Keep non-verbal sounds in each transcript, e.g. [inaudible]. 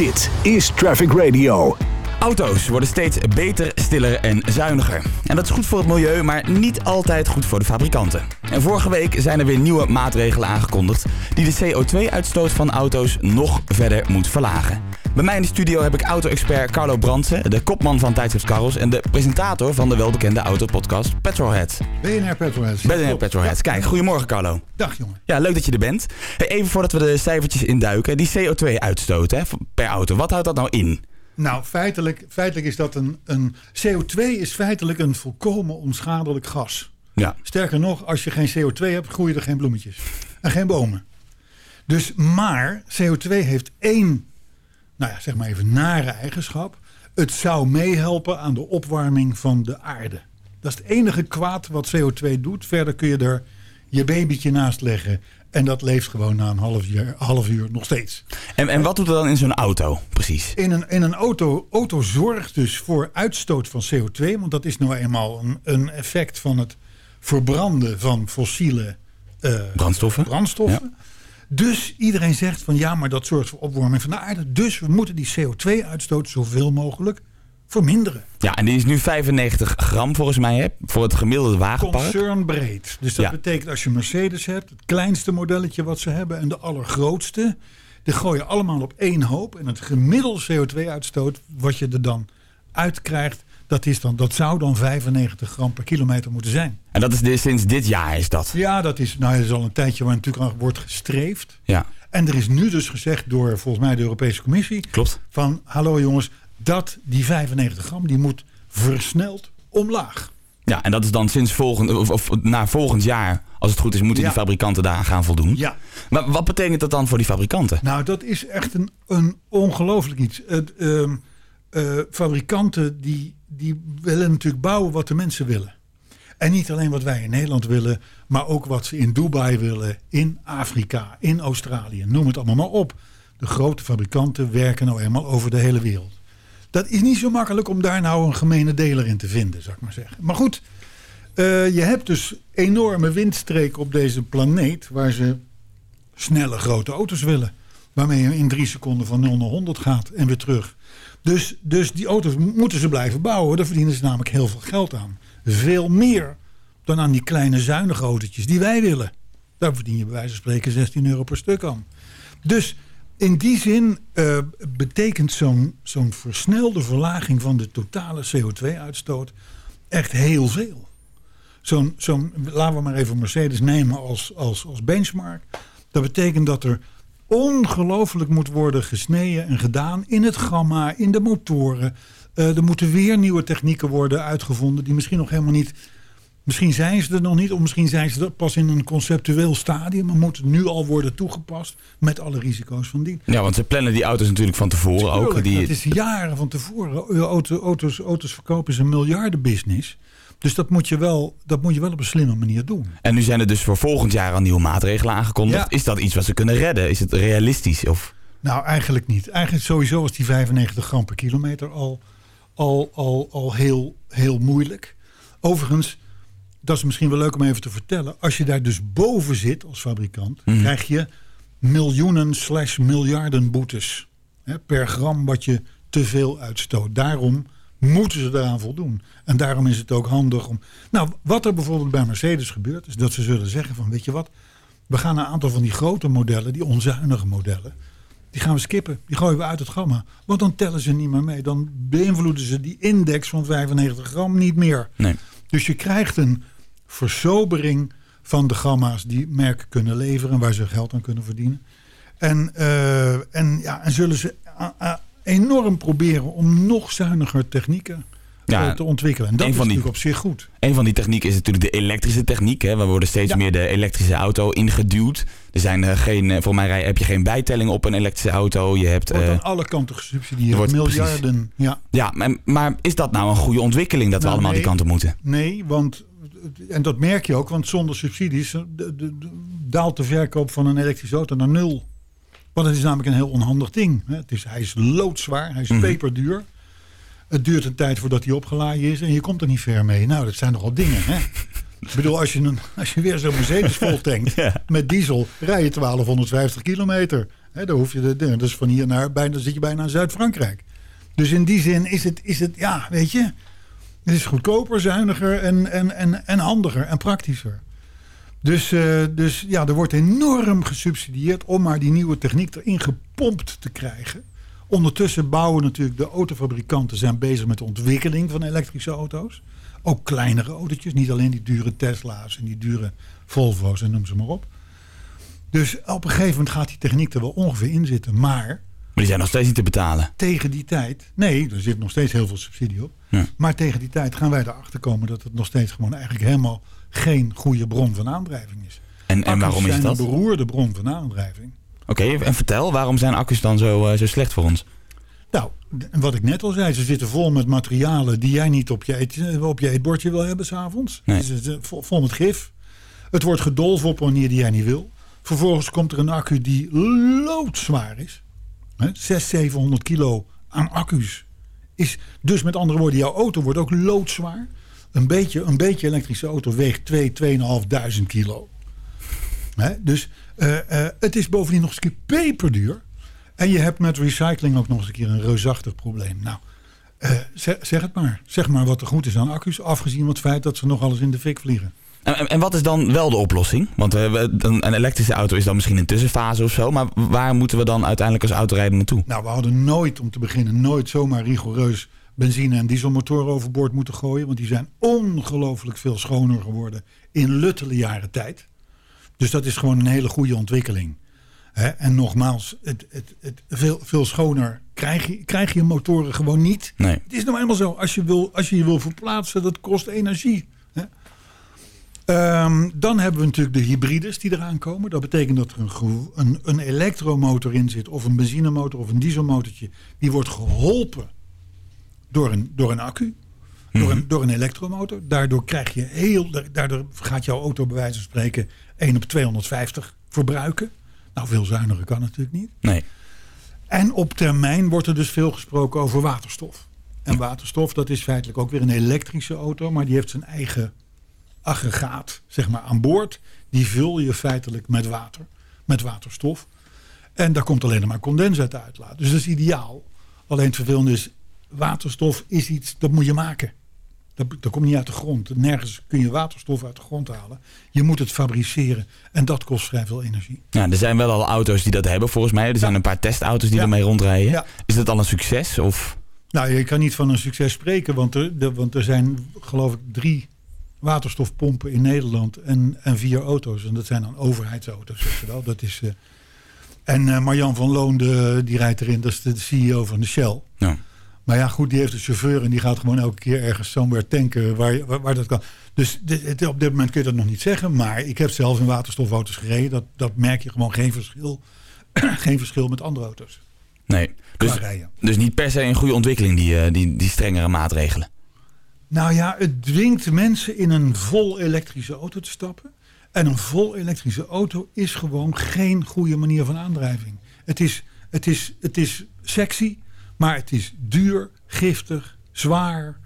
Dit is Traffic Radio. Auto's worden steeds beter, stiller en zuiniger. En dat is goed voor het milieu, maar niet altijd goed voor de fabrikanten. En vorige week zijn er weer nieuwe maatregelen aangekondigd die de CO2-uitstoot van auto's nog verder moet verlagen. Bij mij in de studio heb ik auto-expert Carlo Brandsen, de kopman van Tijdschrift Carros en de presentator van de welbekende autopodcast Petrolhead. BNR Petrolheads. BNR Petrolhead. Kijk, goedemorgen Carlo. Dag jongen. Ja, leuk dat je er bent. Hey, Even voordat we de cijfertjes induiken, die CO2-uitstoot hè, per auto, wat houdt dat nou in? Nou, feitelijk, feitelijk is dat een, een... CO2 is feitelijk een volkomen onschadelijk gas. Ja. Sterker nog, als je geen CO2 hebt, groeien er geen bloemetjes. En geen bomen. Dus, maar CO2 heeft één, nou ja, zeg maar even nare eigenschap. Het zou meehelpen aan de opwarming van de aarde. Dat is het enige kwaad wat CO2 doet. Verder kun je er je babytje naast leggen. En dat leeft gewoon na een half uur, half uur nog steeds. En, en wat doet er dan in zo'n auto, precies? In een, in een auto, auto zorgt dus voor uitstoot van CO2. Want dat is nou eenmaal een, een effect van het verbranden van fossiele eh, Brandstoffen. brandstoffen. Dus iedereen zegt van ja, maar dat zorgt voor opwarming van de aarde. Dus we moeten die CO2-uitstoot zoveel mogelijk verminderen. Ja, en die is nu 95 gram volgens mij hè, voor het gemiddelde wagenpark. Concernbreed. Dus dat Ja. betekent als je Mercedes hebt, het kleinste modelletje wat ze hebben en de allergrootste, die gooien allemaal op één hoop. En het gemiddelde CO2-uitstoot wat je er dan uitkrijgt, dat, is dan, dat zou dan 95 gram per kilometer moeten zijn. En dat is dus sinds dit jaar is dat. Ja, dat is, nou, dat is al een tijdje waar natuurlijk aan wordt gestreefd. Ja, En er is nu dus gezegd door volgens mij de Europese Commissie klopt. van hallo jongens, dat die 95 gram die moet versneld omlaag. Ja, en dat is dan sinds volgend, of, of na volgend jaar, als het goed is, moeten Ja. die fabrikanten daaraan gaan voldoen. Ja. Maar wat betekent dat dan voor die fabrikanten? Nou, dat is echt een, een ongelooflijk iets. Het, ehm, eh, fabrikanten die, die willen natuurlijk bouwen wat de mensen willen. En niet alleen wat wij in Nederland willen, maar ook wat ze in Dubai willen, in Afrika, in Australië. Noem het allemaal maar op. De grote fabrikanten werken nou eenmaal over de hele wereld. Dat is niet zo makkelijk om daar nou een gemene deler in te vinden, zou ik maar zeggen. Maar goed, eh, je hebt dus enorme windstreken op deze planeet waar ze snelle grote auto's willen. Waarmee je in drie seconden van 0 naar 100 gaat en weer terug. Dus, dus die auto's moeten ze blijven bouwen. Daar verdienen ze namelijk heel veel geld aan. Veel meer dan aan die kleine zuinige autootjes die wij willen. Daar verdien je bij wijze van spreken 16 euro per stuk aan. Dus in die zin eh, betekent zo'n zo'n versnelde verlaging van de totale CO2-uitstoot echt heel veel. Zo'n, zo'n, laten we maar even Mercedes nemen als, als, als benchmark. Dat betekent dat er ongelooflijk moet worden gesneden en gedaan in het gamma, in de motoren. Eh, er moeten weer nieuwe technieken worden uitgevonden die misschien nog helemaal niet. Misschien zijn ze er nog niet, of misschien zijn ze er pas in een conceptueel stadium, maar moeten nu al worden toegepast met alle risico's van dien. Ja, want ze plannen die auto's natuurlijk van tevoren ook. Die, Dat is jaren van tevoren. Auto, auto's, auto's verkopen is een miljardenbusiness. Dus dat moet, je wel, dat moet je wel op een slimme manier doen. En nu zijn er dus voor volgend jaar al nieuwe maatregelen aangekondigd. Ja. Is dat iets wat ze kunnen redden? Is het realistisch? Of... Nou, eigenlijk niet. Eigenlijk sowieso was die 95 gram per kilometer al, al, al, al heel, heel moeilijk. Overigens, dat is misschien wel leuk om even te vertellen. Als je daar dus boven zit als fabrikant, krijg je miljoenen slash miljarden boetes. Hè, per gram wat je te veel uitstoot. Daarom moeten ze eraan voldoen. En daarom is het ook handig om... Nou, wat er bijvoorbeeld bij Mercedes gebeurt... is dat ze zullen zeggen van, weet je wat... we gaan een aantal van die grote modellen, die onzuinige modellen... die gaan we skippen. Die gooien we uit het gamma. Want dan tellen ze niet meer mee. Dan beïnvloeden ze die index van 95 gram niet meer. Nee. Dus je krijgt een versobering van de gamma's die merken kunnen leveren... waar ze geld aan kunnen verdienen. En, eh, en, ja, en zullen ze enorm proberen om nog zuiniger technieken Ja, eh, te ontwikkelen. En dat is van die- natuurlijk op zich goed. Een van die technieken is natuurlijk de elektrische techniek. Hè. We worden steeds Ja. meer de elektrische auto ingeduwd. Er zijn eh, geen, eh, voor mij rij- heb je geen bijtelling op een elektrische auto. Je hebt, Wordt aan alle kanten gesubsidieerd. wordt- miljarden. Ja. ja, maar, maar is dat nou een goede ontwikkeling dat we Nou, allemaal die kanten moeten? Nee, want en dat merk je ook, want zonder subsidies de- de- de- daalt de verkoop van een elektrische auto naar nul. Want het is namelijk een heel onhandig ding. Het is, hij is loodzwaar, hij is Mhm. peperduur. Het duurt een tijd voordat hij opgeladen is en je komt er niet ver mee. Nou, dat zijn nogal dingen. Hè? Ik bedoel, als je, een, als je weer zo'n Mercedes [laughs] vol tankt Ja. met diesel, rij je 1250 kilometer. Hè, daar hoef je de, de- dus van hier naar bijna zit je bijna in Zuid-Frankrijk. Dus in die zin is het, is het ja, weet je, het is goedkoper, zuiniger en, en, en, en handiger en praktischer. Dus, eh, dus ja, er wordt enorm gesubsidieerd om maar die nieuwe techniek erin gepompt te krijgen. Ondertussen bouwen natuurlijk de autofabrikanten zijn bezig met de ontwikkeling van elektrische auto's. Ook kleinere autootjes, niet alleen die dure Tesla's en die dure Volvo's en noem ze maar op. Dus op een gegeven moment gaat die techniek er wel ongeveer in zitten. Maar Maar die zijn nog steeds niet te betalen. tegen die tijd, nee, er zit nog steeds heel veel subsidie op. Ja. Maar tegen die tijd gaan wij erachter komen dat het nog steeds gewoon eigenlijk helemaal geen goede bron van aandrijving is. En, en waarom is zijn dat? een Oké, beroerde bron van aandrijving. en vertel, waarom zijn accu's dan zo, eh, zo slecht voor ons? Nou, wat ik net al zei, ze zitten vol met materialen die jij niet op je, eet, op je eetbordje wil hebben s'avonds. Nee. Ze zitten vol, vol met gif. Het wordt gedolven op een manier die jij niet wil. Vervolgens komt er een accu die loodzwaar is. Hè, 600, 700 kilo aan accu's. Is, dus met andere woorden, jouw auto wordt ook loodzwaar. Een beetje, een beetje elektrische auto weegt 2, 2.500 kilo. Hè, dus eh, eh, het is bovendien nog eens een keer peperduur. En je hebt met recycling ook nog eens een keer een reusachtig probleem. Nou, eh, zeg, zeg het maar. Zeg maar wat er goed is aan accu's. Afgezien van het feit dat ze nog alles in de fik vliegen. En, en- wat is dan wel de oplossing? Want een, een elektrische auto is dan misschien een tussenfase of zo. Maar waar moeten we dan uiteindelijk als autorijder naartoe? Nou, we hadden nooit, om te beginnen, nooit zomaar rigoureus benzine- en dieselmotoren overboord moeten gooien. Want die zijn ongelooflijk veel schoner geworden in luttele jaren tijd. Dus dat is gewoon een hele goede ontwikkeling. En nogmaals, het, het, het, veel, veel schoner krijg je, krijg je motoren gewoon niet. Nee. Het is nou eenmaal zo, als je, wil, als je je wil verplaatsen, dat kost energie. Ehm, dan hebben we natuurlijk de hybrides die eraan komen. Dat betekent dat er een, een, een elektromotor in zit, of een benzinemotor of een dieselmotortje. Die wordt geholpen door een, door een accu, door, een, door een elektromotor. Daardoor, krijg je heel, daardoor gaat jouw auto bij wijze van spreken 1 op 250 verbruiken. Nou, veel zuiniger kan natuurlijk niet. Nee. En op termijn wordt er dus veel gesproken over waterstof. En waterstof, dat is feitelijk ook weer een elektrische auto, maar die heeft zijn eigen aggregaat, zeg maar, aan boord. Die vul je feitelijk met water, met waterstof. En daar komt alleen maar condens uit de uitlaat. Dus dat is ideaal. Alleen het vervelende is, waterstof is iets, dat moet je maken. Dat, dat komt niet uit de grond. Nergens kun je waterstof uit de grond halen. Je moet het fabriceren. En dat kost vrij veel energie. Ja, er zijn wel al auto's die dat hebben volgens mij. Er zijn een paar testauto's die Ja. ermee rondrijden. Ja. Is dat al een succes? Of... Nou, je kan niet van een succes spreken, want er, de- want er zijn geloof ik drie waterstofpompen in Nederland en, en vier auto's. En dat zijn dan overheidsauto's, weet je wel. Dat is, eh, en eh, Marjan van Loon, de, die rijdt erin, dat is de CEO van de Shell. Ja. Maar ja, goed, die heeft een chauffeur en die gaat gewoon elke keer ergens somewhere tanken waar, waar, waar dat kan. Dus dit- op dit moment kun je dat nog niet zeggen. Maar ik heb zelf in waterstofauto's gereden. Dat, dat merk je gewoon geen verschil. [clears throat] geen verschil met andere auto's. Nee. Dus, dus niet per se een goede ontwikkeling, die, eh, die, die strengere maatregelen. Nou ja, het dwingt mensen in een vol elektrische auto te stappen. En een vol elektrische auto is gewoon geen goede manier van aandrijving. Het is, het is, het is sexy, maar het is duur, giftig, zwaar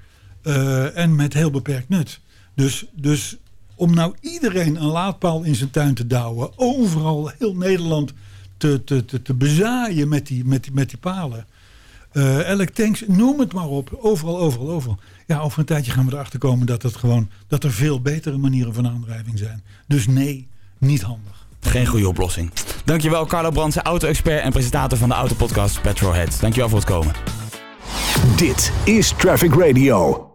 eh, en met heel beperkt nut. Dus, dus om nou iedereen een laadpaal in zijn tuin te douwen, overal heel Nederland te, te, te, te bezaaien met die, met die, met die palen. Eh elk tanks, noem het maar op. Overal, overal, overal. Ja, over een tijdje gaan we erachter komen dat, het gewoon, dat er veel betere manieren van aandrijving zijn. Dus nee, niet handig. Geen goede oplossing. Dankjewel Carlo Brandsen, auto-expert en presentator van de autopodcast Petrolhead. Dankjewel voor het komen. Dit is Traffic Radio.